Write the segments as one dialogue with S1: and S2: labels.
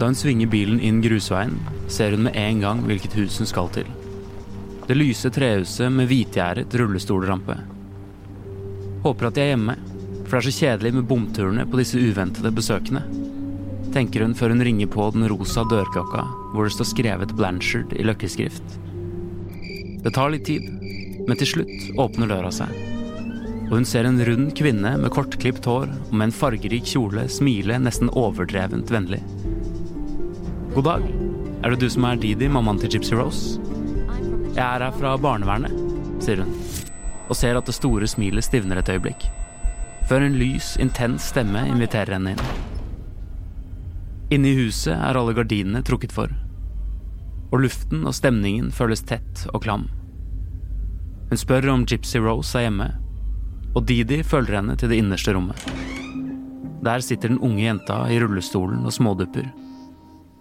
S1: Da hun svinger bilen inn grusveien, ser hun med en gang hvilket hus hun skal til. Det lyse trehuset med hvitgjerdet rullestolrampe. Håper at de er hjemme, for det er så kjedelig med bomturene på disse uventede besøkende. Tenker hun før hun ringer på den rosa dørklokka hvor det står skrevet Blanchard i løkkeskrift. Det tar litt tid, men til slutt åpner døra seg. Og hun ser en rund kvinne med kortklipt hår og med en fargerik kjole smile nesten overdrevent vennlig. God dag. Er det du som er Didi, mammaen til Gypsy Rose? Jeg er her fra barnevernet, sier hun, og ser at det store smilet stivner et øyeblikk. Før en lys, intens stemme inviterer henne inn. Inne i huset er alle gardinene trukket for, og luften og stemningen føles tett og klam. Hun spør om Gypsy Rose er hjemme, og Didi følger henne til det innerste rommet. Der sitter den unge jenta i rullestolen og smådupper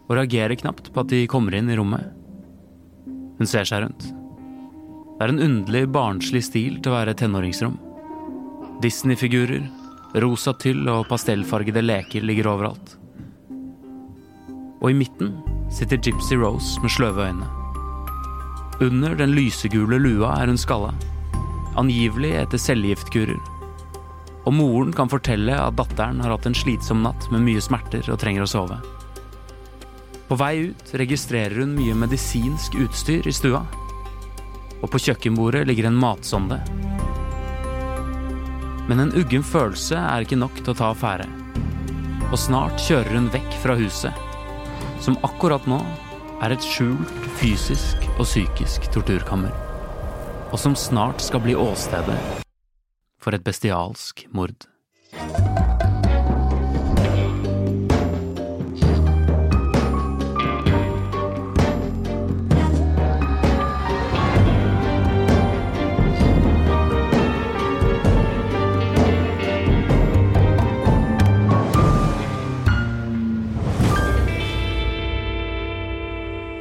S1: og reagerer knapt på at de kommer inn i rommet. Hun ser seg rundt. Det er en underlig barnslig stil til å være tenåringsrom. Disney-figurer, rosa tyll og pastellfargede leker ligger overalt. Og i midten sitter Gypsy Rose med sløve øyne. Under den lysegule lua er hun skalla, angivelig etter cellegiftkurer. Og moren kan fortelle at datteren har hatt en slitsom natt med mye smerter og trenger å sove. På vei ut registrerer hun mye medisinsk utstyr i stua. Og på kjøkkenbordet ligger en matsonde. Men en uggen følelse er ikke nok til å ta affære. Og snart kjører hun vekk fra huset, som akkurat nå er et skjult fysisk og psykisk torturkammer. Og som snart skal bli åstedet for et bestialsk mord.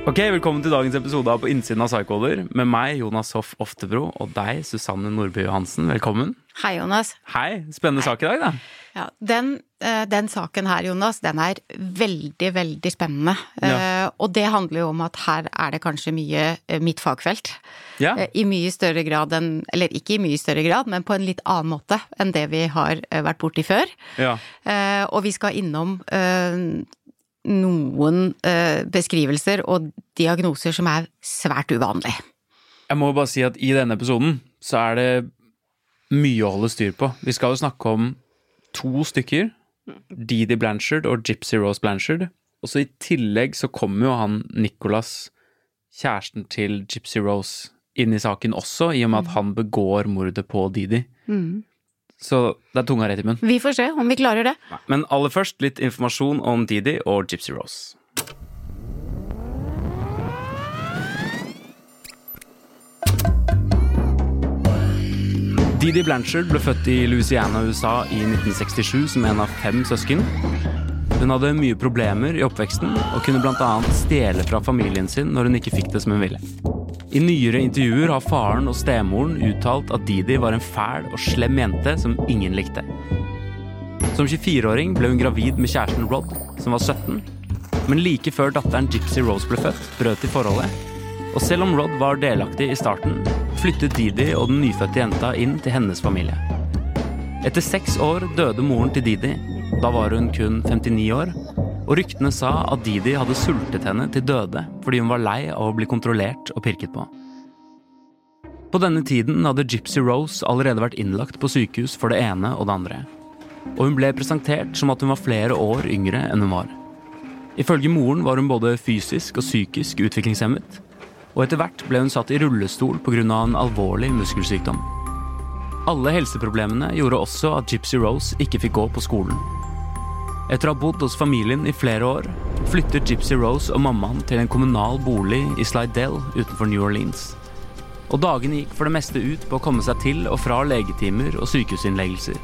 S1: Ok, Velkommen til dagens episode av På innsiden av Psycholer med meg, Jonas Hoff Oftebro, og deg, Susanne Nordby Johansen. Velkommen.
S2: Hei, Jonas.
S1: Hei. Spennende sak i dag, da.
S2: Ja, den, eh, den, saken her, Jonas, den er veldig, veldig spennende. Ja. Uh, og det handler jo om at her er det kanskje mye uh, mitt fagfelt. Ja. I mye større grad enn Eller ikke i mye større grad, men på en litt annen måte enn det vi har vært borti før. Ja. og vi skal innom noen eh, beskrivelser og diagnoser som er svært uvanlige.
S1: Jeg må bare si at i denne episoden så er det mye å holde styr på. Vi skal jo snakke om to stykker. Didi Blanchard og Gypsy Rose Blanchard. Og så i tillegg så kommer jo han Nicholas, kjæresten til Gypsy Rose, inn i saken også, i og med at han begår mordet på Didi. Mm. Så det er tunga rett i munnen.
S2: Vi får se om vi klarer det.
S1: Men aller først litt informasjon om Didi og Gypsy Rose. Didi Blanchard ble født i Louisiana, USA i 1967 som en av fem søsken. Hun hadde mye problemer i oppveksten og kunne bl.a. stjele fra familien sin når hun ikke fikk det som hun ville. I nyere intervjuer har faren og stemoren uttalt at Didi var en fæl og slem jente som ingen likte. Som 24-åring ble hun gravid med kjæresten Rod, som var 17. Men like før datteren Gypsy Rose ble født, brøt de forholdet. Og selv om Rod var delaktig i starten, flyttet Didi og den nyfødte jenta inn til hennes familie. Etter seks år døde moren til Didi. Da var hun kun 59 år, og ryktene sa at Didi hadde sultet henne til døde fordi hun var lei av å bli kontrollert og pirket på. På denne tiden hadde Gypsy Rose allerede vært innlagt på sykehus for det ene og det andre. Og hun ble presentert som at hun var flere år yngre enn hun var. Ifølge moren var hun både fysisk og psykisk utviklingshemmet, og etter hvert ble hun satt i rullestol pga. en alvorlig muskelsykdom. Alle helseproblemene gjorde også at Gypsy Rose ikke fikk gå på skolen. Etter å ha bodd hos familien i flere år, flytter Gypsy Rose og mammaen til en kommunal bolig i Slidell utenfor New Orleans. Og dagene gikk for det meste ut på å komme seg til og fra legetimer og sykehusinnleggelser.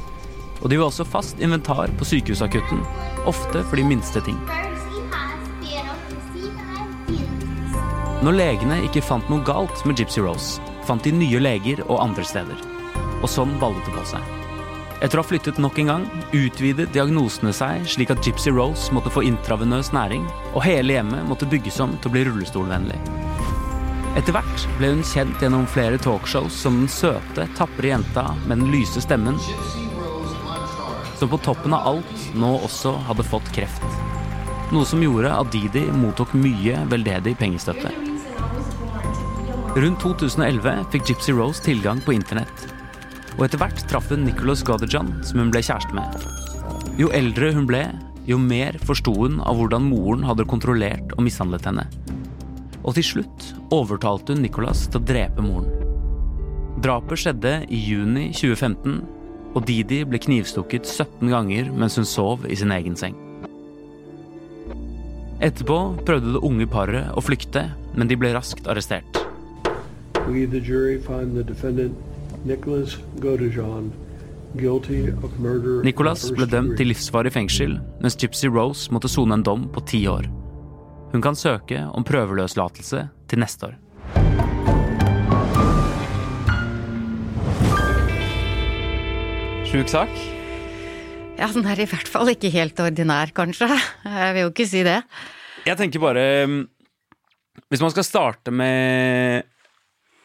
S1: Og de var også fast inventar på sykehusakutten, ofte for de minste ting. Når legene ikke fant noe galt med Gypsy Rose, fant de nye leger og andre steder. Og sånn ballet det på seg. Etter å ha flyttet nok en gang, utvidet diagnosene seg slik at Gypsy Rose måtte få intravenøs næring, og hele hjemmet måtte bygges om til å bli rullestolvennlig. Etter hvert ble hun kjent gjennom flere talkshows som den søte, tapre jenta med den lyse stemmen, som på toppen av alt nå også hadde fått kreft. Noe som gjorde at Didi mottok mye veldedig pengestøtte. Rundt 2011 fikk Gypsy Rose tilgang på internett. Og etter hvert traff hun Nicholas Godejan, som hun ble kjæreste med. Jo eldre hun ble, jo mer forsto hun av hvordan moren hadde kontrollert og mishandlet henne. Og til slutt overtalte hun Nicholas til å drepe moren. Drapet skjedde i juni 2015, og Didi ble knivstukket 17 ganger mens hun sov i sin egen seng. Etterpå prøvde det unge paret å flykte, men de ble raskt arrestert. We, the jury, find the defendant Nicholas ble dømt til livsvarig fengsel, mens Gypsy Rose måtte sone en dom på ti år. Hun kan søke om prøveløslatelse til neste år. Sjuk sak?
S2: Ja, den er i hvert fall ikke helt ordinær, kanskje. Jeg vil jo ikke si det.
S1: Jeg tenker bare Hvis man skal starte med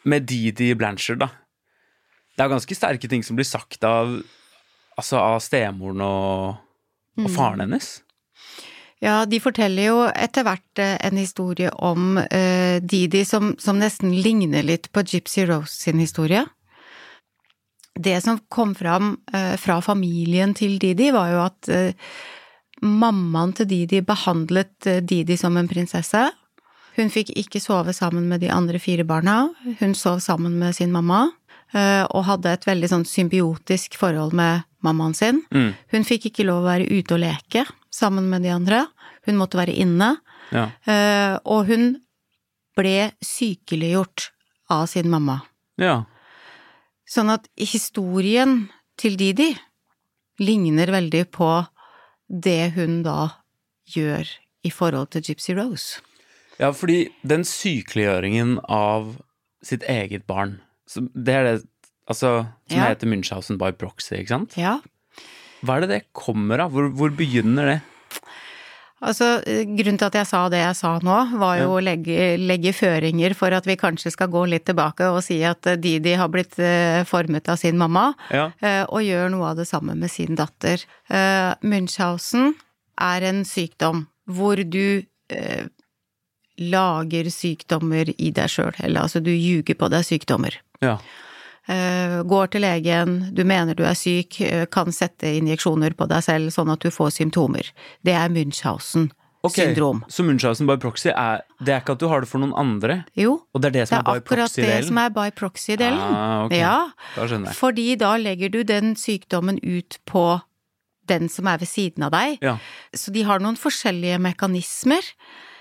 S1: med Didi Blanchard, da. Det er ganske sterke ting som blir sagt av, altså av stemoren og, og mm. faren hennes.
S2: Ja, de forteller jo etter hvert eh, en historie om uh, Didi som, som, nesten ligner litt på Gypsy Rose sin historie. Det som kom fram uh, fra familien til Didi, var jo at uh, mammaen til Didi behandlet Didi som en prinsesse, hun fikk ikke sove sammen med de andre fire barna, hun sov sammen med sin mamma. Eh, og hadde et veldig sånn symbiotisk forhold med mammaen sin. Mm. Hun fikk ikke lov å være ute og leke sammen med de andre. Hun måtte være inne. Ja. Eh, og hun ble sykeliggjort av sin mamma.
S1: Ja.
S2: Sånn at historien til Didi ligner veldig på det hun da gjør i forhold til Gypsy Rose.
S1: Ja, fordi den sykeliggjøringen av sitt eget barn, det er det altså, som ja. heter Munchhausen by proxy, ikke sant?
S2: Ja.
S1: Hva er det det kommer av? Hvor, hvor begynner det?
S2: Altså, Grunnen til at jeg sa det jeg sa nå, var jo ja. å legge, legge, føringer for at vi kanskje skal gå litt tilbake og si at Didi har blitt uh, formet av sin mamma, ja. uh, og gjør noe av det samme med sin datter. Munchhausen er en sykdom hvor du lager sykdommer i deg sjøl, eller altså du ljuger på deg sykdommer.
S1: Ja.
S2: Uh, går til legen, du mener du er syk, uh, kan sette injeksjoner på deg selv sånn at du får symptomer. Det er Münchhausen. Okay, syndrom.
S1: Så Munchhausen by proxy er Det er ikke at du har det for noen andre?
S2: Jo.
S1: Og det er det som det er, by
S2: er akkurat det som er by proxy-delen.
S1: Ah, okay.
S2: Ja.
S1: Da skjønner jeg.
S2: Fordi da legger du den sykdommen ut på den som er ved siden av deg.
S1: Ja.
S2: Så de har noen forskjellige mekanismer.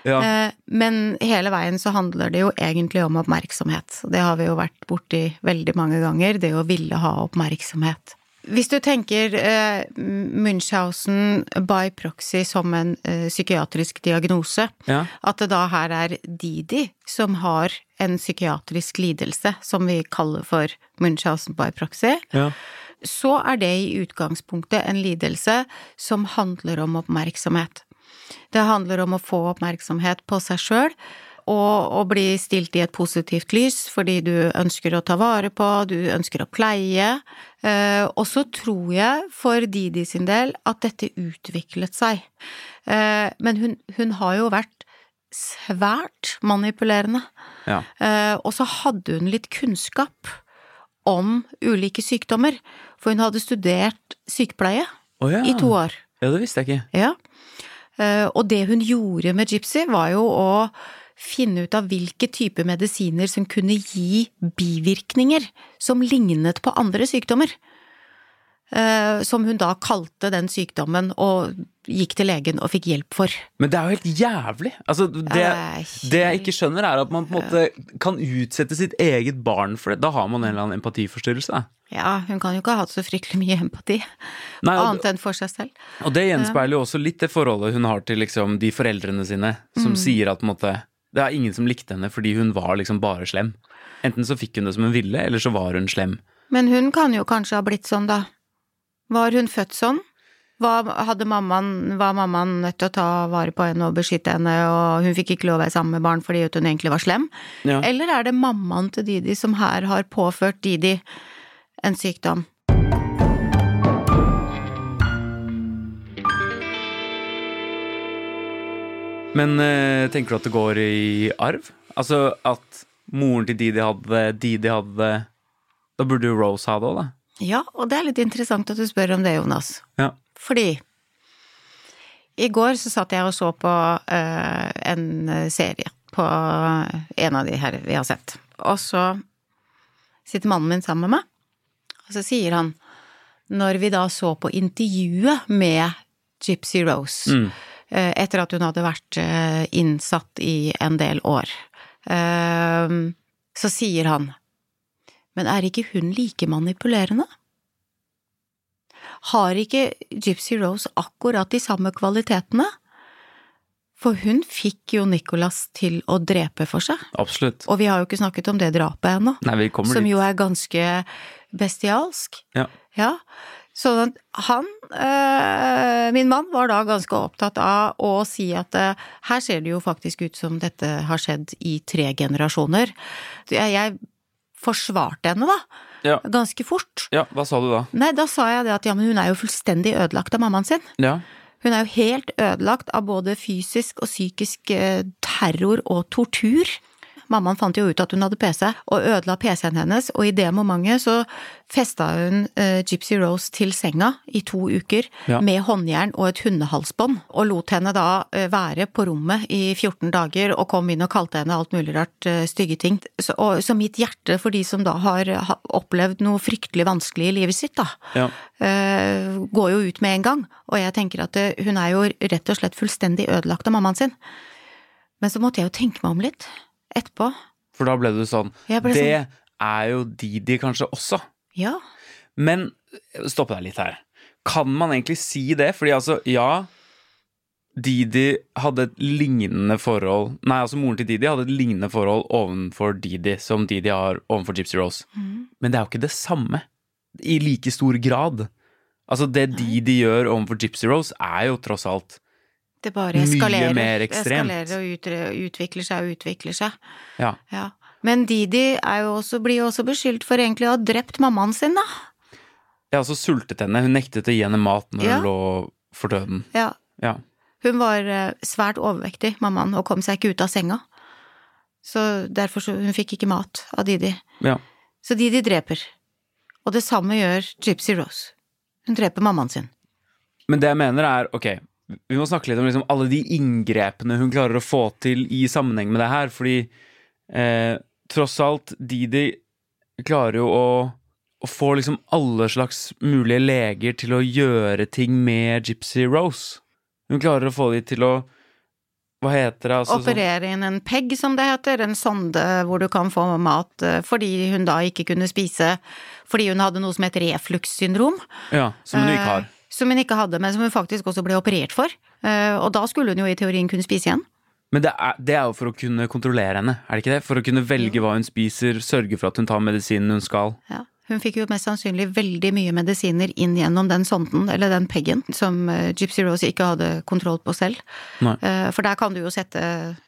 S1: Ja.
S2: Eh, men hele veien så handler det jo egentlig om oppmerksomhet. Det har vi jo vært borti veldig mange ganger, det å ville ha oppmerksomhet. Hvis du tenker eh, Munchhausen by proxy som en eh, psykiatrisk diagnose,
S1: ja.
S2: at det da her er Didi som har en psykiatrisk lidelse som vi kaller for Munchhausen by proxy,
S1: ja.
S2: så er det i utgangspunktet en lidelse som handler om oppmerksomhet. Det handler om å få oppmerksomhet på seg sjøl, og å bli stilt i et positivt lys fordi du ønsker å ta vare på, du ønsker å pleie. Eh, og så tror jeg, for Didi sin del, at dette utviklet seg. Eh, men hun, hun har jo vært svært manipulerende.
S1: Ja.
S2: Eh, og så hadde hun litt kunnskap om ulike sykdommer, for hun hadde studert sykepleie
S1: oh, ja.
S2: i to år.
S1: Ja, det visste jeg ikke.
S2: Ja. Eh, og det hun gjorde med Gypsy, var jo å finne ut av hvilke typer medisiner som kunne gi bivirkninger som lignet på andre sykdommer. Eh, som hun da kalte den sykdommen, og gikk til legen og fikk hjelp for.
S1: Men det er jo helt jævlig! Altså, det, det jeg ikke skjønner, er at man på en måte kan utsette sitt eget barn for det. Da har man en eller annen empatiforstyrrelse.
S2: Ja, hun kan jo ikke ha hatt så fryktelig mye empati. Nei, og, annet enn for seg selv.
S1: Og det gjenspeiler jo også litt det forholdet hun har til liksom de foreldrene sine, som mm. sier at på en måte det er ingen som likte henne fordi hun var liksom bare slem. Enten så fikk hun det som hun ville, eller så var hun slem.
S2: Men hun kan jo kanskje ha blitt sånn, da. Var hun født sånn? Var, mammaen, var mammaen nødt til å ta vare på henne og beskytte henne, og hun fikk ikke lov å være sammen med barn fordi hun egentlig var slem? Ja. Eller er det mammaen til Didi som her har påført Didi en sykdom?
S1: Men øh, tenker du at det går i arv? Altså at moren til Didi hadde Didi hadde Da burde jo Rose ha det òg, da?
S2: Ja, og det er litt interessant at du spør om det, Jonas.
S1: Ja.
S2: Fordi i går så satt jeg og så på uh, en serie på en av de her vi har sett. Og så sitter mannen min sammen med meg, og så sier han, når vi da så på intervjuet med Gypsy Rose, mm. uh, etter at hun hadde vært uh, innsatt i en del år, så sier han men er ikke hun like manipulerende? Har ikke Gypsy Rose akkurat de samme kvalitetene? For hun fikk jo Nicholas til å drepe for seg.
S1: Absolutt.
S2: Og vi har jo ikke snakket om det drapet ennå.
S1: Nei, vi kommer
S2: Som jo er ganske bestialsk.
S1: Ja.
S2: ja. Så han, øh, min mann, var da ganske opptatt av å si at øh, her ser det jo faktisk ut som dette har skjedd i tre generasjoner. Jeg, jeg forsvarte henne, da. Ja. Ganske fort.
S1: Ja, hva sa du da?
S2: Nei, da sa jeg det at ja, men hun er jo fullstendig ødelagt av mammaen sin.
S1: Ja.
S2: Hun er jo helt ødelagt av både fysisk og psykisk eh, terror og tortur. Mammaen fant jo ut at hun hadde PC, og ødela PC-en hennes, og i det momentet så festa hun uh, Gypsy Rose til senga i to uker ja. med håndjern og et hundehalsbånd, og lot henne da uh, være på rommet i 14 dager og kom inn og kalte henne alt mulig rart uh, stygge ting. Så, og, så, mitt hjerte for de som da har, har opplevd noe fryktelig vanskelig i livet sitt, da,
S1: ja.
S2: går jo ut med en gang. Og jeg tenker at hun er jo rett og slett fullstendig ødelagt av mammaen sin. Men så måtte jeg jo tenke meg om litt etterpå.
S1: For da ble du sånn
S2: ble
S1: Det sånn. er jo Didi kanskje også.
S2: Ja.
S1: Men stopp deg litt her. Kan man egentlig si det? Fordi altså, ja Didi hadde et lignende forhold Nei, altså moren til Didi hadde et lignende forhold overfor Didi som Didi har overfor Gypsy Rose. Mm. Men det er jo ikke det samme. I like stor grad. Altså, det Didi gjør overfor Gypsy Rose, er jo tross alt
S2: det bare eskalerer,
S1: Mye mer ekstremt.
S2: eskalerer og ut, utvikler seg og utvikler seg.
S1: Ja.
S2: ja. Men Didi jo også, blir jo også beskyldt for egentlig å ha drept mammaen sin, da.
S1: Ja, så sultet henne. Hun nektet å gi henne mat når ja. hun lå for døden.
S2: Ja.
S1: ja.
S2: Hun var eh, svært overvektig, mammaen, og kom seg ikke ut av senga. Så derfor så hun fikk ikke mat av Didi.
S1: Ja.
S2: Så Didi dreper. Og det samme gjør Gypsy Rose. Hun dreper mammaen sin.
S1: Men det jeg mener er, ok, vi må snakke litt om liksom alle de inngrepene hun klarer å få til i sammenheng med det her, fordi eh, tross alt, Didi klarer jo å, å, få liksom alle slags mulige leger til å gjøre ting med Gypsy Rose. Hun klarer å få de til å hva heter det? Altså,
S2: sånn- Operere inn en PEG, som det heter, en sonde hvor du kan få mat, eh, fordi hun da ikke kunne spise fordi hun hadde noe som het reflukssyndrom.
S1: Ja, som hun ikke har.
S2: Som hun ikke hadde, men som hun faktisk også ble operert for. Eh, og da skulle hun jo i teorien kunne spise igjen.
S1: Men det er, det er, jo for å kunne kontrollere henne, er det ikke det? For å kunne velge hva hun spiser, sørge for at hun tar medisinen hun skal.
S2: Ja. Hun fikk jo mest sannsynlig veldig mye medisiner inn gjennom den sonden, eller den peggen, som eh, Gypsy Rose ikke hadde kontroll på selv.
S1: Nei.
S2: Eh, for der kan du jo sette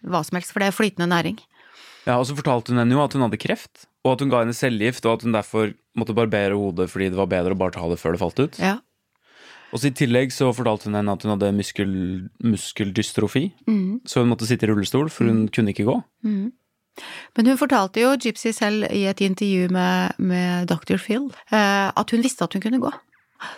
S2: hva som helst, for det er flytende næring.
S1: Ja, og så fortalte hun henne jo at hun hadde kreft, og at hun ga henne cellegift, og at hun derfor måtte barbere hodet fordi det var bedre å bare ta det før det falt ut.
S2: Ja.
S1: Og I tillegg så fortalte hun henne at hun hadde muskel, muskeldystrofi.
S2: Mm.
S1: Så hun måtte sitte i rullestol, for hun mm. kunne ikke gå.
S2: Mm. Men hun fortalte jo Gypsy selv i et intervju med, med Dr. Phil eh, at hun visste at hun kunne gå.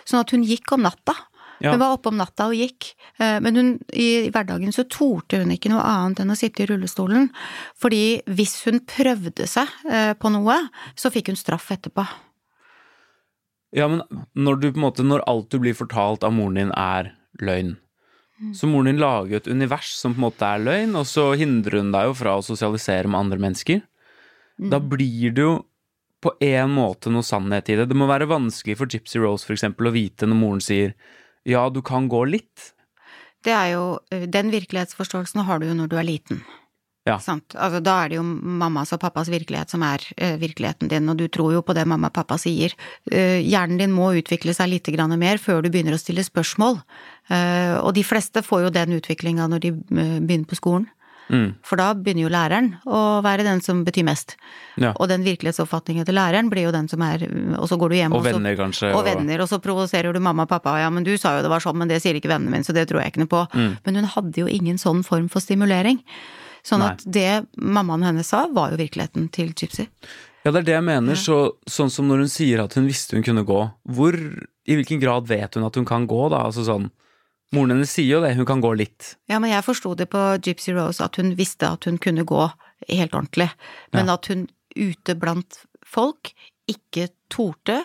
S2: Sånn at hun gikk om natta. Ja. Hun var oppe om natta og gikk, eh, men hun, i hverdagen så torde hun ikke noe annet enn å sitte i rullestolen. Fordi hvis hun prøvde seg eh, på noe, så fikk hun straff etterpå.
S1: Ja, men når du på en måte, når alt du blir fortalt av moren din er løgn, mm. så moren din lager jo et univers som på en måte er løgn, og så hindrer hun deg jo fra å sosialisere med andre mennesker. Mm. Da blir det jo på en måte noe sannhet i det. Det må være vanskelig for Gypsy Rose for eksempel å vite når moren sier ja, du kan gå litt.
S2: Det er jo Den virkelighetsforståelsen har du jo når du er liten.
S1: Ja.
S2: Altså, da er det jo mammas og pappas virkelighet som er uh, virkeligheten din, og du tror jo på det mamma og pappa sier. Uh, hjernen din må utvikle seg litt mer før du begynner å stille spørsmål. Uh, og de fleste får jo den utviklinga når de begynner på skolen. Mm. For da begynner jo læreren å være den som betyr mest. Ja. Og den virkelighetsoppfatningen til læreren blir jo den som er Og så går du hjem
S1: og, og venner, så, kanskje.
S2: Og, og venner, og så provoserer du mamma og pappa. Ja, men du sa jo det var sånn, men det sier ikke vennene mine, så det tror jeg ikke noe på. Mm. Men hun hadde jo ingen sånn form for stimulering. Sånn Nei. at det mammaen hennes sa, var jo virkeligheten til Gypsy.
S1: Ja, det er det jeg mener. Så, sånn som når hun sier at hun visste hun kunne gå, hvor, i hvilken grad vet hun at hun kan gå, da? Altså sånn Moren hennes sier jo det, hun kan gå litt.
S2: Ja, men jeg forsto det på Gypsy Rose at hun visste at hun kunne gå helt ordentlig, men ja. at hun ute blant folk ikke torde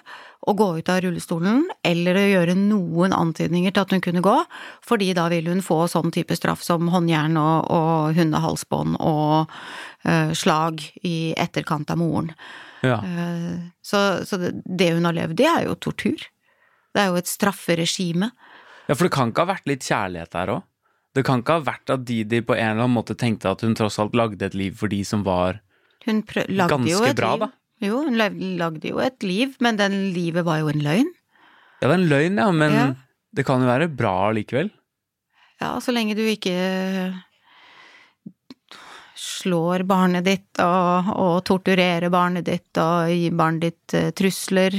S2: å gå ut av rullestolen eller å gjøre noen antydninger til at hun kunne gå, fordi da ville hun få sånn type straff som håndjern og, og hundehalsbånd og uh, slag i etterkant av moren.
S1: Ja. Uh,
S2: så, så det, det, hun har levd, det er jo tortur. Det er jo et strafferegime.
S1: Ja, for det kan ikke ha vært litt kjærlighet der òg? Det kan ikke ha vært at Didi på en eller annen måte tenkte at hun tross alt lagde et liv for de som var ganske bra, da?
S2: Jo, hun lagde jo et liv, men den livet var jo en løgn.
S1: Ja, det er en løgn, ja, men ja. det kan jo være bra likevel.
S2: Ja, så lenge du ikke slår barnet ditt og, og torturerer barnet ditt og gir barnet ditt uh, trusler.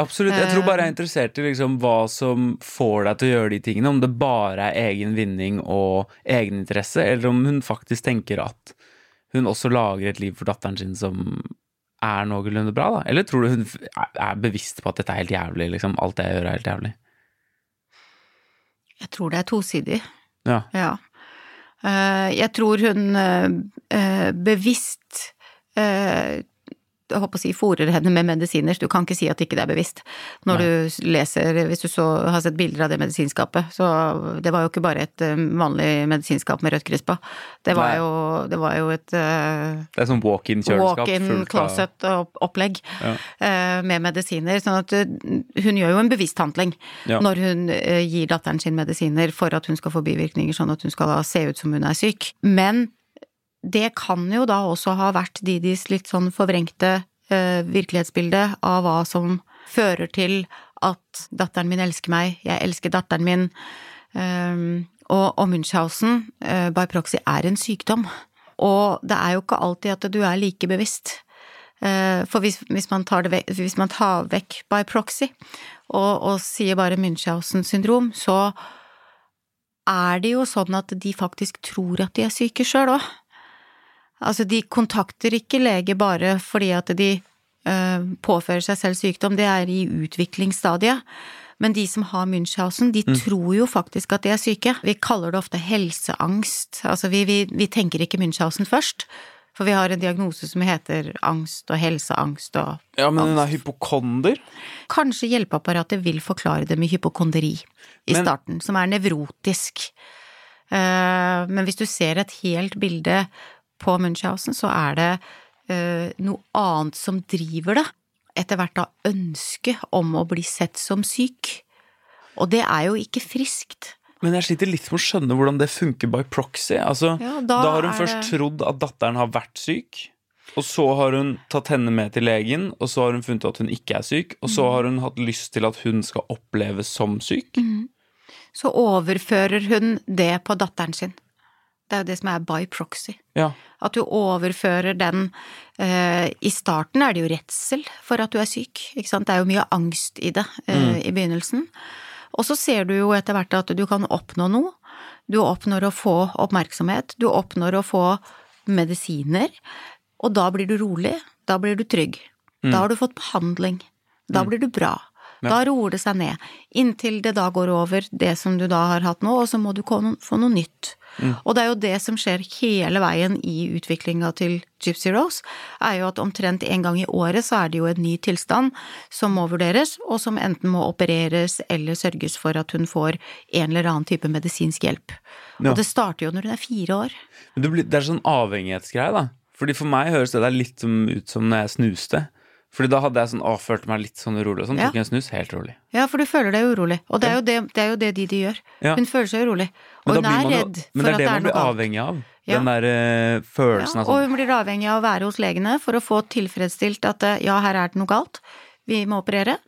S1: Absolutt. Jeg tror bare jeg er interessert i liksom hva som får deg til å gjøre de tingene. Om det bare er egen vinning og egeninteresse, eller om hun faktisk tenker at hun også lager et liv for datteren sin som er noenlunde bra, da? Eller tror du hun er bevisst på at dette er helt jævlig, liksom? Alt det jeg gjør er helt jævlig?
S2: Jeg tror det er tosidig.
S1: Ja.
S2: ja. Eh, jeg tror hun eh, bevisst eh, jeg håper å si, fòrer henne med medisiner, så du kan ikke si at ikke det er bevisst. Når Nei. du leser, hvis du så har sett bilder av det medisinskapet, så det var jo ikke bare et um, vanlig medisinskap med rødt kryss på. Det var, jo, det var jo et uh,
S1: Det er sånn walk-in kjøleskap?
S2: Walk-in closet-opplegg ja. uh, med medisiner. Sånn at uh, hun gjør jo en bevisst handling ja. når hun gir datteren sin medisiner for at hun skal få bivirkninger, sånn at hun skal se ut som hun er syk. Men det kan jo da også ha vært Didis litt sånn forvrengte eh, virkelighetsbilde av hva som fører til at datteren min elsker meg, jeg elsker datteren min. Um, og, Munchhausen uh, by proxy er en sykdom. Og det er jo ikke alltid at du er like bevisst. Uh, for hvis, hvis, man vekk, hvis, man tar vekk by proxy og, og sier bare Munchhausen syndrom, så er det jo sånn at de faktisk tror at de er syke sjøl òg. Altså, de kontakter ikke lege bare fordi at de uh, påfører seg selv sykdom, det er i utviklingsstadiet. Men de som har Munchhausen, de mm. tror jo faktisk at de er syke. Vi kaller det ofte helseangst. Altså, vi, vi, vi tenker ikke Munchhausen først. For vi har en diagnose som heter angst og helseangst og
S1: Ja, men den er hypokonder?
S2: Kanskje hjelpeapparatet vil forklare det med hypokonderi i men... starten, som er nevrotisk. Uh, men hvis du ser et helt bilde på Munchhausen, så er det uh, noe annet som driver det. Etter hvert da ønsket om å bli sett som syk. Og det er jo ikke friskt.
S1: Men jeg sliter litt med å skjønne hvordan det funker by proxy. Altså, ja, da, da, har hun først det... trodd at datteren har vært syk, og så har hun tatt henne med til legen, og så har hun funnet at hun ikke er syk, og så mm. har hun hatt lyst til at hun skal oppleves som syk. Mm.
S2: Så overfører hun det på datteren sin. Det er jo det som er by proxy.
S1: Ja.
S2: At du overfører den uh, I starten er det jo redsel for at du er syk, ikke sant. Det er jo mye angst i det uh, mm. i begynnelsen. Og så ser du jo etter hvert at du kan oppnå noe. Du oppnår å få oppmerksomhet, du oppnår å få medisiner. Og da blir du rolig, da blir du trygg. Mm. Da har du fått behandling. Da mm. blir du bra. Ja. Da roer det seg ned. Inntil det da går over det som du da har hatt nå, og så må du få noe nytt. Mm. Og det er jo det som skjer hele veien i utviklinga til Gypsy Rose, er jo at omtrent en gang i året så er det jo en ny tilstand som må vurderes, og som enten må opereres eller sørges for at hun får en eller annen type medisinsk hjelp. Ja. Og det starter jo når hun er fire år.
S1: Men det, blir, det er sånn avhengighetsgreie, da. Fordi For meg høres det der litt ut som når jeg snuste. Fordi da hadde jeg sånn, å, følte meg litt sånn urolig, og sånn. Ja. Tok en snus, helt rolig.
S2: Ja, for du føler deg urolig. Og det er jo det, det, er jo det Didi gjør. Ja. Hun føler seg urolig. Og hun er redd
S1: for at det er noe. Men det er det man blir avhengig av. Ja. Den der uh, følelsen
S2: av sånn. Og hun blir avhengig av å være hos legene for å få tilfredsstilt at eh, ja, her er det noe galt, vi må operere.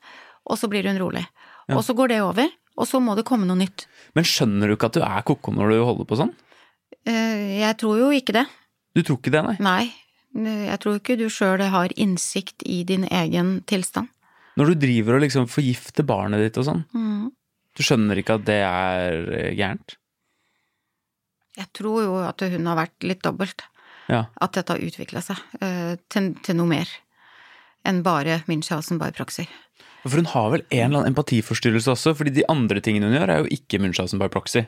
S2: Og så blir hun rolig. Og så går det over, og så må det komme noe nytt.
S1: Men skjønner du ikke at du er ko-ko når du holder på sånn?
S2: Uh, jeg tror jo ikke det.
S1: Du tror ikke det, nei?
S2: Nei. Jeg tror ikke du sjøl har innsikt i din egen tilstand.
S1: Når du driver og liksom forgifter barnet ditt og sånn, mm. du skjønner ikke at det er eh, gærent?
S2: Jeg tror jo at hun har vært litt dobbelt. Ja. At dette har utvikla seg uh, til, til, noe mer enn bare Munchhausen by proxy.
S1: For hun har vel en eller annen empatiforstyrrelse også, fordi de andre tingene hun gjør, er jo ikke Munchhausen by proxy.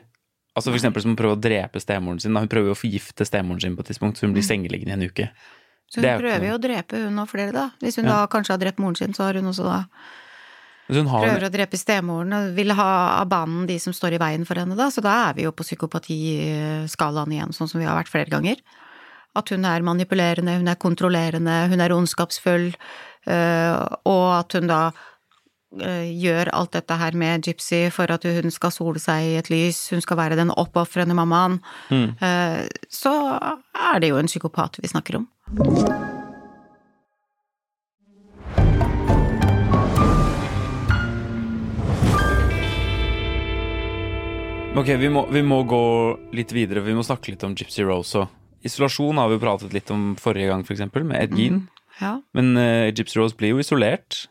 S1: Altså for eksempel som å prøve å drepe stemoren sin. Hun prøver å forgifte stemoren sin på et tidspunkt, så hun blir sengeliggende i en uke.
S2: Så hun prøver jo å drepe hun og flere, da. Hvis hun ja. da kanskje har drept moren sin, så har hun også da hun har... prøver å drepe stemoren og vil ha av banen de som står i veien for henne, da. Så da er vi jo på psykopatiskalaen igjen, sånn som vi har vært flere ganger. At hun er manipulerende, hun er kontrollerende, hun er ondskapsfull, øh, og at hun da Eh, gjør alt dette her med Gypsy for at hun skal sole seg i et lys, hun skal være den oppofrende mammaen, mm. Eh, så er det jo en psykopat vi snakker om.
S1: Ok, vi må, vi må, gå litt videre. Vi må snakke litt om Gypsy Rose òg. Isolasjon har vi pratet litt om forrige gang, f.eks., med Ed Gean. Mm, ja. Men uh, Gypsy Rose blir jo isolert.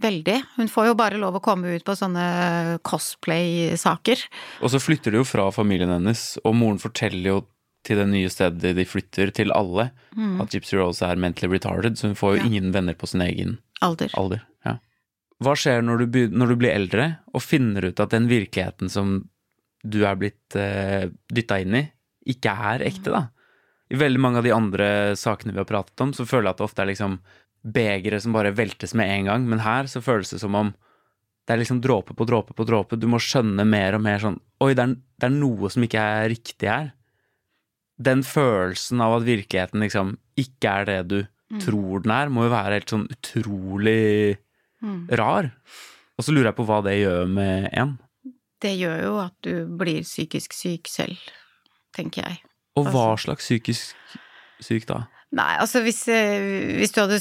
S2: Veldig. Hun får jo bare lov å komme ut på sånne cosplay-saker.
S1: Og så flytter de jo fra familien hennes, og moren forteller jo til det nye stedet de flytter, til alle, mm. at Gypsy Rose er mentally retarded, så hun får jo ja. ingen venner på sin egen
S2: alder.
S1: alder ja. Hva skjer når du, når du, blir eldre og finner ut at den virkeligheten som du er blitt uh, eh, dytta inn i, ikke er ekte, da? I veldig mange av de andre sakene vi har pratet om, så føler jeg at det ofte er liksom begeret som bare veltes med en gang, men her så føles det som om det er liksom dråpe på dråpe på dråpe. Du må skjønne mer og mer sånn Oi, det er, det er noe som ikke er riktig her. Den følelsen av at virkeligheten liksom ikke er det du mm. tror den er, må jo være helt sånn utrolig mm. rar. Og så lurer jeg på hva det gjør med en.
S2: Det gjør jo at du blir psykisk syk selv, tenker jeg.
S1: Og hva altså. slags psykisk syk da?
S2: Nei, altså hvis, eh, hvis, du hadde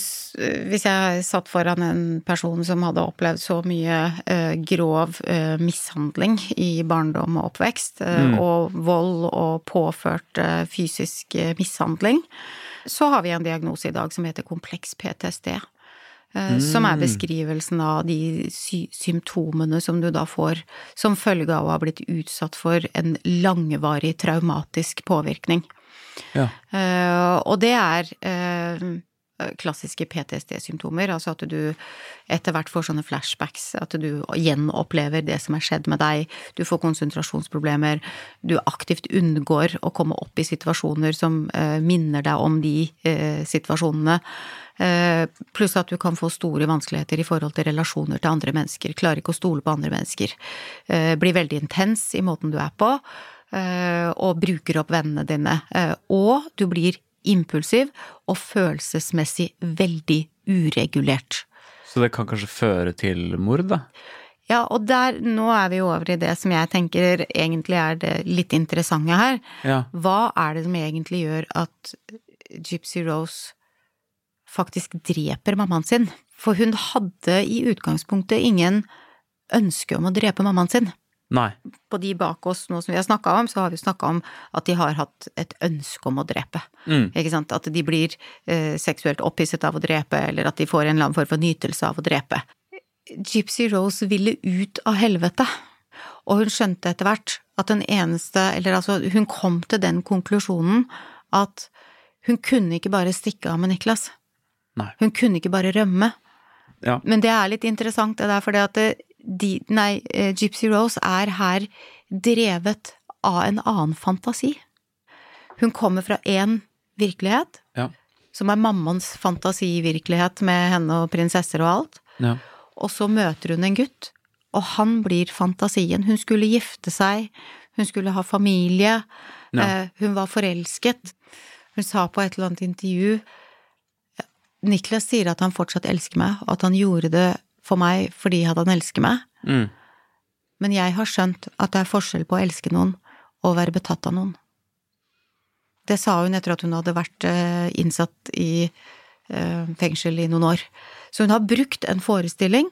S2: Hvis jeg satt foran en person som hadde opplevd så mye uh, grov uh, mishandling i barndom og oppvekst, uh, mm. og vold og påført fysisk mishandling, så har vi en diagnose i dag som heter kompleks PTSD. Mm. Som er beskrivelsen av de sy symptomene som du da får som følge av å ha blitt utsatt for en langvarig traumatisk påvirkning. Ja. Uh, og det er uh, klassiske PTSD-symptomer, altså at du etter hvert får sånne flashbacks, at du gjenopplever det som er skjedd med deg, du får konsentrasjonsproblemer, du aktivt unngår å komme opp i situasjoner som uh, minner deg om de situasjonene. Pluss at du kan få store vanskeligheter i forhold til relasjoner til andre mennesker, klarer ikke å stole på andre mennesker, blir veldig intens i måten du er på. Eh, og bruker opp vennene dine. Eh, og du blir impulsiv og følelsesmessig veldig uregulert.
S1: Så det kan kanskje føre til mord, da?
S2: Ja, og der, nå er vi over i det som jeg tenker egentlig er det litt interessante her. Ja. Hva er det som egentlig gjør at Gypsy Rose faktisk dreper mammaen sin? For hun hadde i utgangspunktet ingen ønske om å drepe mammaen sin.
S1: Nei.
S2: På de bak oss nå som vi har snakka om, så har vi snakka om at de har hatt et ønske om å drepe. Mm. Ikke sant? At de blir eh, seksuelt opphisset av å drepe, eller at de får en eller annen form for nytelse av å drepe. Gypsy Rose ville ut av helvete, og hun skjønte etter hvert at den eneste Eller altså, hun kom til den konklusjonen at hun kunne ikke bare stikke av med Niklas.
S1: Nei.
S2: Hun kunne ikke bare rømme.
S1: Ja.
S2: Men det er litt interessant, det der, fordi at de, nei, Gypsy Rose er her drevet av en annen fantasi. Hun kommer fra én virkelighet,
S1: Ja.
S2: som er mammaens fantasivirkelighet med henne og prinsesser og alt.
S1: Ja.
S2: Og så møter hun en gutt, og han blir fantasien. Hun skulle gifte seg, hun skulle ha familie,
S1: Ja.
S2: eh, hun var forelsket. Hun sa på et eller annet intervju Niklas sier at han fortsatt elsker meg, og at han gjorde det for meg fordi at han elsker meg.
S1: Mm.
S2: Men jeg har skjønt at det er forskjell på å elske noen og være betatt av noen. Det sa hun etter at hun hadde vært eh, innsatt i eh, fengsel i noen år. Så hun har brukt en forestilling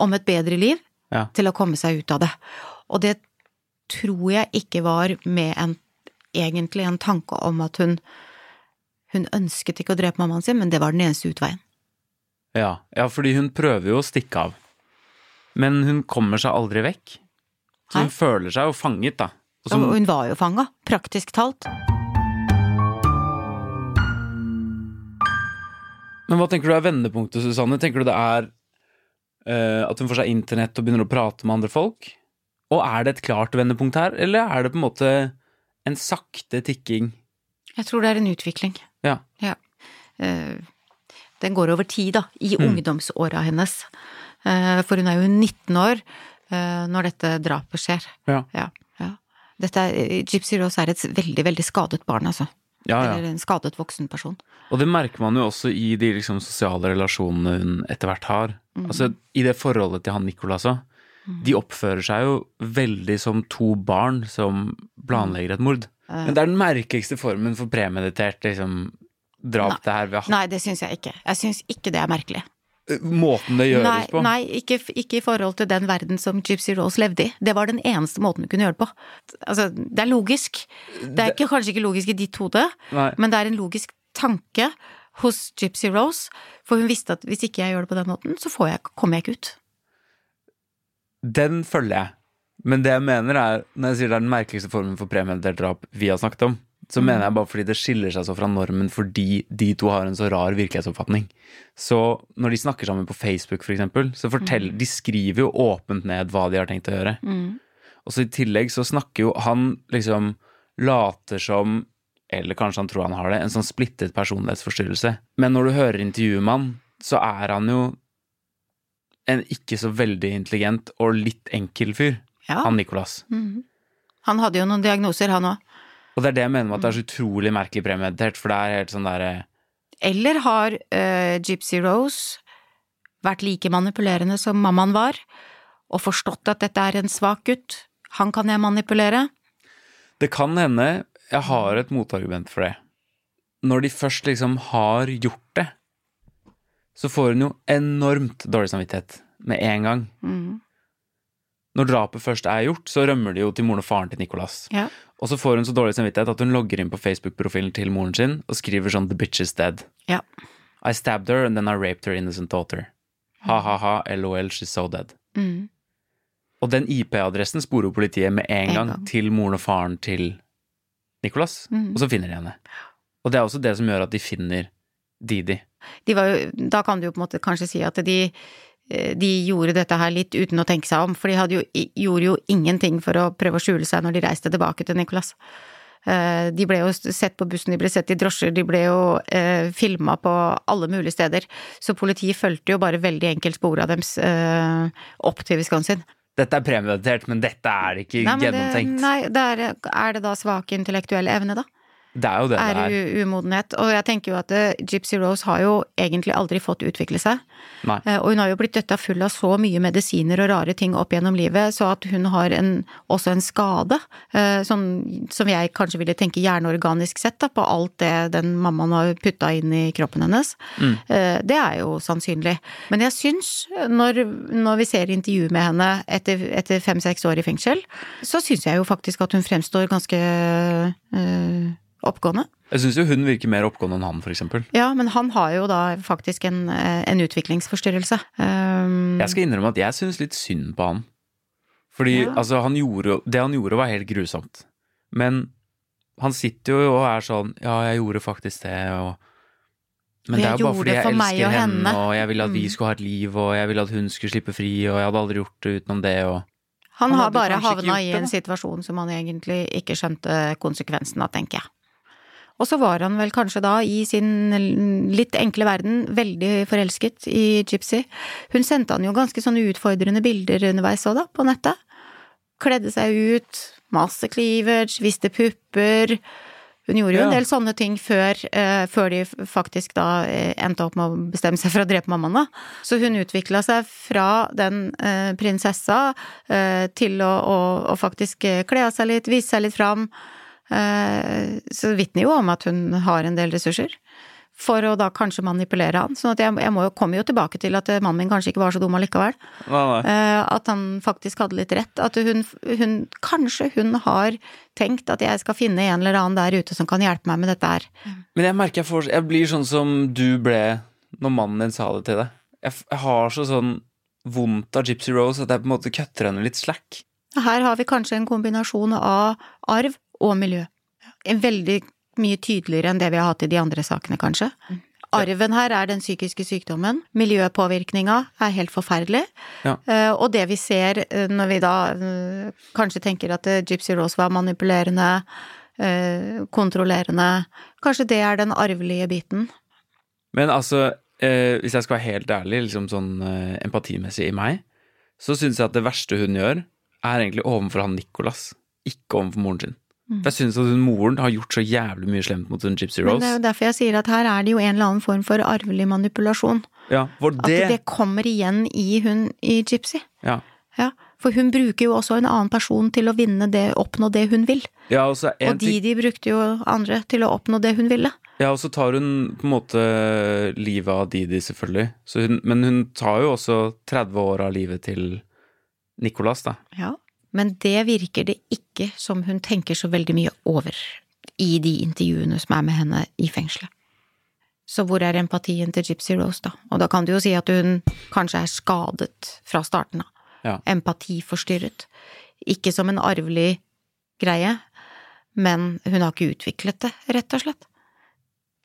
S2: om et bedre liv
S1: Ja.
S2: til å komme seg ut av det. Og det tror jeg ikke var med en, egentlig en tanke om at hun hun ønsket ikke å drepe mammaen sin, men det var den eneste utveien.
S1: Ja. ja, fordi hun prøver jo å stikke av. Men hun kommer seg aldri vekk. Så hun
S2: Hæ?
S1: føler seg jo fanget, da. Og
S2: Og hun var jo fanga, praktisk talt.
S1: Men hva tenker du er vendepunktet, Susanne? Tenker du det er uh, at hun får seg internett og begynner å prate med andre folk? Og er det et klart vendepunkt her, eller er det på en måte en sakte tikking?
S2: Jeg tror det er en utvikling.
S1: Ja.
S2: Ja. Eh, Den går over tid, da, i
S1: Mm.
S2: ungdomsåra hennes. Eh, For hun er jo 19 år eh, når dette drapet skjer.
S1: Ja.
S2: Ja, ja. Dette er, Gypsy Rose er et veldig, veldig skadet barn, altså.
S1: Ja, ja.
S2: Eller en skadet voksen person.
S1: Og det merker man jo også i de liksom, sosiale relasjonene hun etter hvert har. Altså i det forholdet til han Nicolas òg. De oppfører seg jo veldig som to barn som planlegger et mord. Men det er den merkeligste formen for premeditert liksom, drap det her. Vi har
S2: Nei, det syns jeg ikke. Jeg syns ikke det er merkelig.
S1: Måten det gjøres
S2: Nei,
S1: på.
S2: nei ikke, ikke i forhold til den verden som Gypsy Rose levde i. Det var den eneste måten du kunne gjøre det på. Altså, det er logisk. Det er ikke, kanskje ikke logisk i ditt hode, men det er en logisk tanke hos Gypsy Rose, for hun visste at hvis ikke jeg gjør det på den måten, så får jeg, kommer jeg ikke ut.
S1: Den følger jeg. Men det jeg mener er, når jeg sier det er den merkeligste formen for premeditert drap vi har snakket om, så mener jeg bare fordi det skiller seg så fra normen fordi de to har en så rar virkelighetsoppfatning. Så når de snakker sammen på Facebook, for eksempel, så forteller De skriver jo åpent ned hva de har tenkt å gjøre. Og så i tillegg så snakker jo han liksom later som eller kanskje han tror han har det, en sånn splittet personlighetsforstyrrelse. Men når du hører intervjuet med han, så er han jo en ikke så veldig intelligent og litt enkel fyr,
S2: Ja.
S1: han Nicolas.
S2: Han hadde jo noen diagnoser, han òg.
S1: Og det er det jeg mener med at det er så utrolig merkelig premeditert, for det er helt sånn derre
S2: Eller har uh, Gypsy Rose vært like manipulerende som mammaen var, og forstått at dette er en svak gutt? Han kan jeg manipulere.
S1: Det kan hende jeg har et motargument for det. Når de først liksom har gjort det, så får hun jo enormt dårlig samvittighet med en gang. Når drapet først er gjort, så rømmer de jo til moren og faren til Nicolas.
S2: Ja.
S1: Og så får hun så dårlig samvittighet at hun logger inn på Facebook-profilen til moren sin og skriver sånn 'The bitch is dead'.
S2: Ja.
S1: I stabbed her and then I raped her innocent daughter. Ha-ha-ha, lol, she's so dead.
S2: Mm.
S1: Og den IP-adressen sporer jo politiet med en
S2: En
S1: gang,
S2: gang.
S1: til moren og faren til Nicolas,
S2: Mm.
S1: og så finner de henne. Og det er også det som gjør at de finner Didi.
S2: De var jo, da kan du jo på en måte kanskje si at de, de gjorde dette her litt uten å tenke seg om, for de jo, gjorde jo ingenting for å prøve å skjule seg når de reiste tilbake til Nicolas. Eh, De ble jo sett på bussen, de ble sett i drosjer, de ble jo eh, filma på alle mulige steder. Så politiet fulgte jo bare veldig enkelt spora deres eh, opp til Wisconsin.
S1: Dette er premeditert, men dette er ikke
S2: Nei, men det,
S1: gjennomtenkt.
S2: nei, det er, er det da svak intellektuell evne, da?
S1: Det er jo det
S2: er
S1: det er.
S2: umodenhet. Og jeg tenker jo at eh, Gypsy Rose har jo egentlig aldri fått utvikle seg.
S1: Nei.
S2: Eh, Og hun har jo blitt døtta full av så mye medisiner og rare ting opp gjennom livet, så at hun har en, også en skade, sånn, som jeg kanskje ville tenke hjerneorganisk sett, da, på alt det den mammaen har putta inn i kroppen hennes. Mm. Det er jo sannsynlig. Men jeg syns, når, når vi ser intervju med henne etter, etter fem-seks år i fengsel, så syns jeg jo faktisk at hun fremstår ganske oppgående.
S1: Jeg syns jo hun virker mer oppgående enn han, for eksempel.
S2: Ja, men han har jo da faktisk en, eh, en utviklingsforstyrrelse. Um,
S1: Jeg skal innrømme at jeg syns litt synd på han. Fordi
S2: Ja.
S1: altså, han gjorde, det han gjorde var helt grusomt. Men han sitter jo og er sånn Ja, jeg gjorde faktisk det, og Men det er jo bare fordi jeg elsker henne, henne, og jeg ville at vi mm. skulle ha et liv, og jeg ville at hun skulle slippe fri, og jeg hadde aldri gjort det utenom det, og
S2: Han, han har bare havna i en situasjon som han egentlig ikke skjønte konsekvensen av, tenker jeg. Og så var han vel kanskje da, i sin litt enkle verden, veldig forelsket i Gypsy. Hun sendte han jo ganske sånne utfordrende bilder underveis òg, da, på nettet. Kledde seg ut, masse cleavage, viste pupper. Hun gjorde jo en del sånne ting før, eh, før de faktisk da uh, endte opp med å bestemme seg for å drepe mammaen, da. Så hun utvikla seg fra den eh, prinsessa til å, å, å faktisk kle av seg litt, vise seg litt fram. Så det vitner jo om at hun har en del ressurser for å da kanskje manipulere han. sånn at jeg, jeg må jo, kommer jo tilbake til at mannen min kanskje ikke var så dum allikevel.
S1: Uh,
S2: at han faktisk hadde litt rett. At hun, hun, Kanskje hun har tenkt at jeg skal finne en eller annen der ute som kan hjelpe meg med dette her.
S1: Men jeg merker jeg får Jeg blir sånn som du ble når mannen din sa det til deg. Jeg, jeg har så sånn vondt av Gypsy Rose at jeg på en måte kutter henne litt slack.
S2: Her har vi kanskje en kombinasjon av arv og miljø. Veldig mye tydeligere enn det vi har hatt i de andre sakene, kanskje. Mm. Arven her er den psykiske sykdommen. Miljøpåvirkninga er helt forferdelig.
S1: Ja.
S2: Uh, og det vi ser uh, når vi da uh, kanskje tenker at Gypsy Rose var manipulerende, kontrollerende Kanskje det er den arvelige biten.
S1: Men altså, hvis jeg skal være helt ærlig, liksom sånn empatimessig i meg, så syns jeg at det verste hun gjør, er egentlig overfor han Nicolas, ikke overfor moren sin. Mm. Jeg syns at hun moren har gjort så jævlig mye slemt mot hun Gypsy Rose. Men
S2: det er jo derfor jeg sier at her er det jo en eller annen form for arvelig manipulasjon.
S1: Ja, det...
S2: At det kommer igjen i hun i Gypsy.
S1: Ja.
S2: ja. For hun bruker jo også en annen person til å vinne det, oppnå det hun vil.
S1: Ja, og,
S2: og Didi brukte jo andre til å oppnå det hun ville.
S1: Ja, og så tar hun på en måte livet av Didi, selvfølgelig. Hun, men hun tar jo også 30 år av livet til Nicolas, da.
S2: Ja. Men det virker det ikke som hun tenker så veldig mye over i de intervjuene som er med henne i fengselet. Så hvor er empatien til Gypsy Rose, da? Og da kan du jo si at hun kanskje er skadet fra starten av.
S1: Ja.
S2: Empatiforstyrret. Ikke som en arvelig greie, men hun har ikke utviklet det, rett og slett.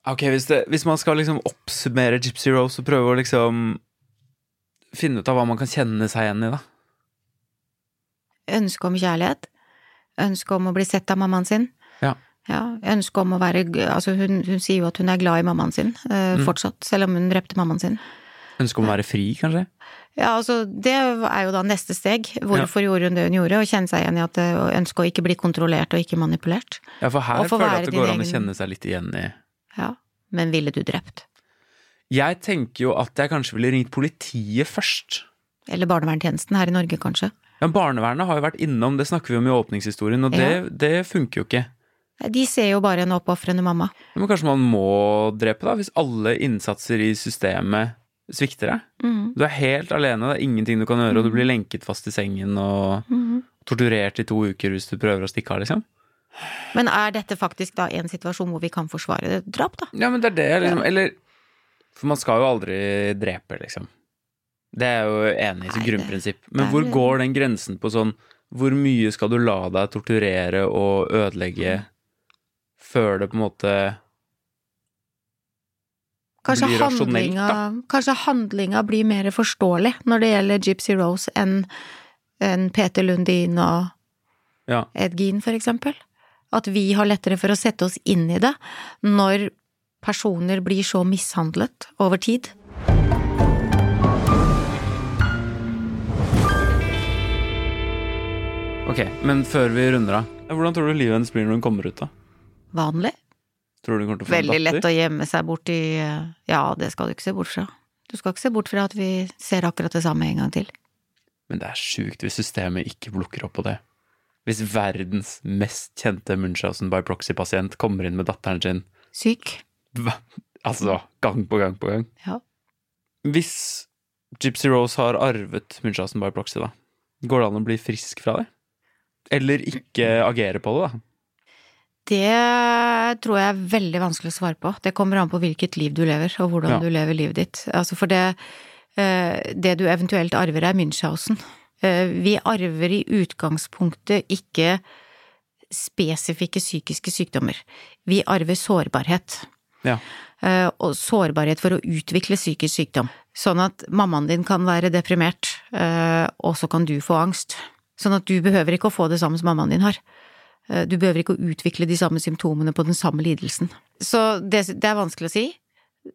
S1: Ok, hvis, det, hvis man skal liksom oppsummere Gypsy Rose og prøve å liksom finne ut av hva man kan kjenne seg igjen i, da
S2: ønske om kjærlighet, ønske om å bli sett av mammaen sin.
S1: Ja.
S2: ja ønske om å være Altså, hun, hun, sier jo at hun er glad i mammaen sin uh, mm. fortsatt, selv om hun drepte mammaen sin.
S1: Ønske om å være fri, kanskje?
S2: Ja, altså, det er jo da neste steg. Hvorfor ja. gjorde hun det hun gjorde? Å kjenne seg igjen i at å ønske å ikke bli kontrollert og ikke manipulert.
S1: Ja, for her føler jeg at det går an å kjenne seg litt igjen i
S2: Ja, men ville du drept?
S1: Jeg tenker jo at jeg kanskje ville ringt politiet først.
S2: Eller barnevernstjenesten her i Norge, kanskje.
S1: Ja, Barnevernet har jo vært innom, det snakker vi om i åpningshistorien, og det, ja. det funker jo ikke.
S2: De ser jo bare en oppofrende mamma.
S1: Men kanskje man må drepe, da? Hvis alle innsatser i systemet svikter deg?
S2: Mm.
S1: Du er helt alene, det er ingenting du kan gjøre, og du blir lenket fast i sengen og mm. torturert i to uker hvis du prøver å stikke av, liksom.
S2: Men er dette faktisk da en situasjon hvor vi kan forsvare det drap, da?
S1: Ja, men det er det, liksom. Eller For man skal jo aldri drepe, liksom. Det er jeg jo enig i som grunnprinsipp. Men hvor går den grensen på sånn Hvor mye skal du la deg torturere og ødelegge før det på en måte
S2: kanskje da? Kanskje handlinga blir mer forståelig når det gjelder Gypsy Rose enn en Peter Lundin og
S1: ja.
S2: Ed Gean, for eksempel. At vi har lettere for å sette oss inn i det når personer blir så mishandlet over tid.
S1: Ok, men før vi runder av, hvordan tror du livet hennes blir når hun kommer ut, da?
S2: Vanlig.
S1: Tror du hun kommer til å få
S2: Veldig lett å gjemme seg bort i Ja, det skal du ikke se bort fra. Du skal ikke se bort fra at vi ser akkurat det samme en gang til.
S1: Men det er sjukt hvis systemet ikke plukker opp på det. Hvis verdens mest kjente Munchhausen by proxy-pasient kommer inn med datteren sin
S2: Syk.
S1: Altså, gang på gang på gang.
S2: Ja.
S1: Hvis Gypsy Rose har arvet Munchhausen by proxy, da, går det an å bli frisk fra det? Eller ikke agere på det, da?
S2: Det tror jeg er veldig vanskelig å svare på. Det kommer an på hvilket liv du lever, og hvordan ja. du lever livet ditt. Altså for det, eh, det du eventuelt arver, er Münchhausen. Eh, vi arver i utgangspunktet ikke spesifikke psykiske sykdommer. Vi arver sårbarhet.
S1: Ja.
S2: Uh, og sårbarhet for å utvikle psykisk sykdom. Sånn at mammaen din kan være deprimert, og så kan du få angst. Sånn at du behøver ikke å få det samme som mammaen din har. Uh, du behøver ikke å utvikle de samme symptomene på den samme lidelsen. Så det, det er vanskelig å si.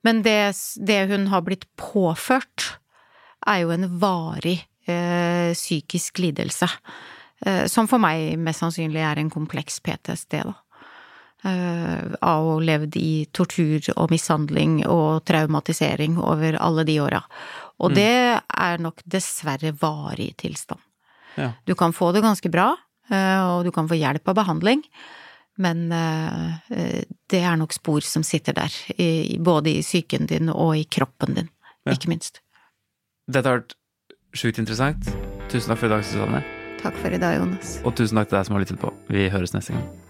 S2: Men det, det, hun har blitt påført, er jo en varig psykisk lidelse. som for meg mest sannsynlig er en kompleks PTSD, da. Eh, av å ha levd i tortur og mishandling og traumatisering over alle de åra. Og mm. det er nok dessverre varig tilstand. Ja. Du kan få det ganske bra, eh, og du kan få hjelp av behandling, men eh, det er nok spor som sitter der, både i psyken din og i kroppen din, ja. ikke minst.
S1: Dette har vært sjukt interessant. Tusen takk for i dag, Susanne.
S2: Takk for i dag, Jonas.
S1: Og tusen takk til deg som har lyttet på. Vi høres neste gang.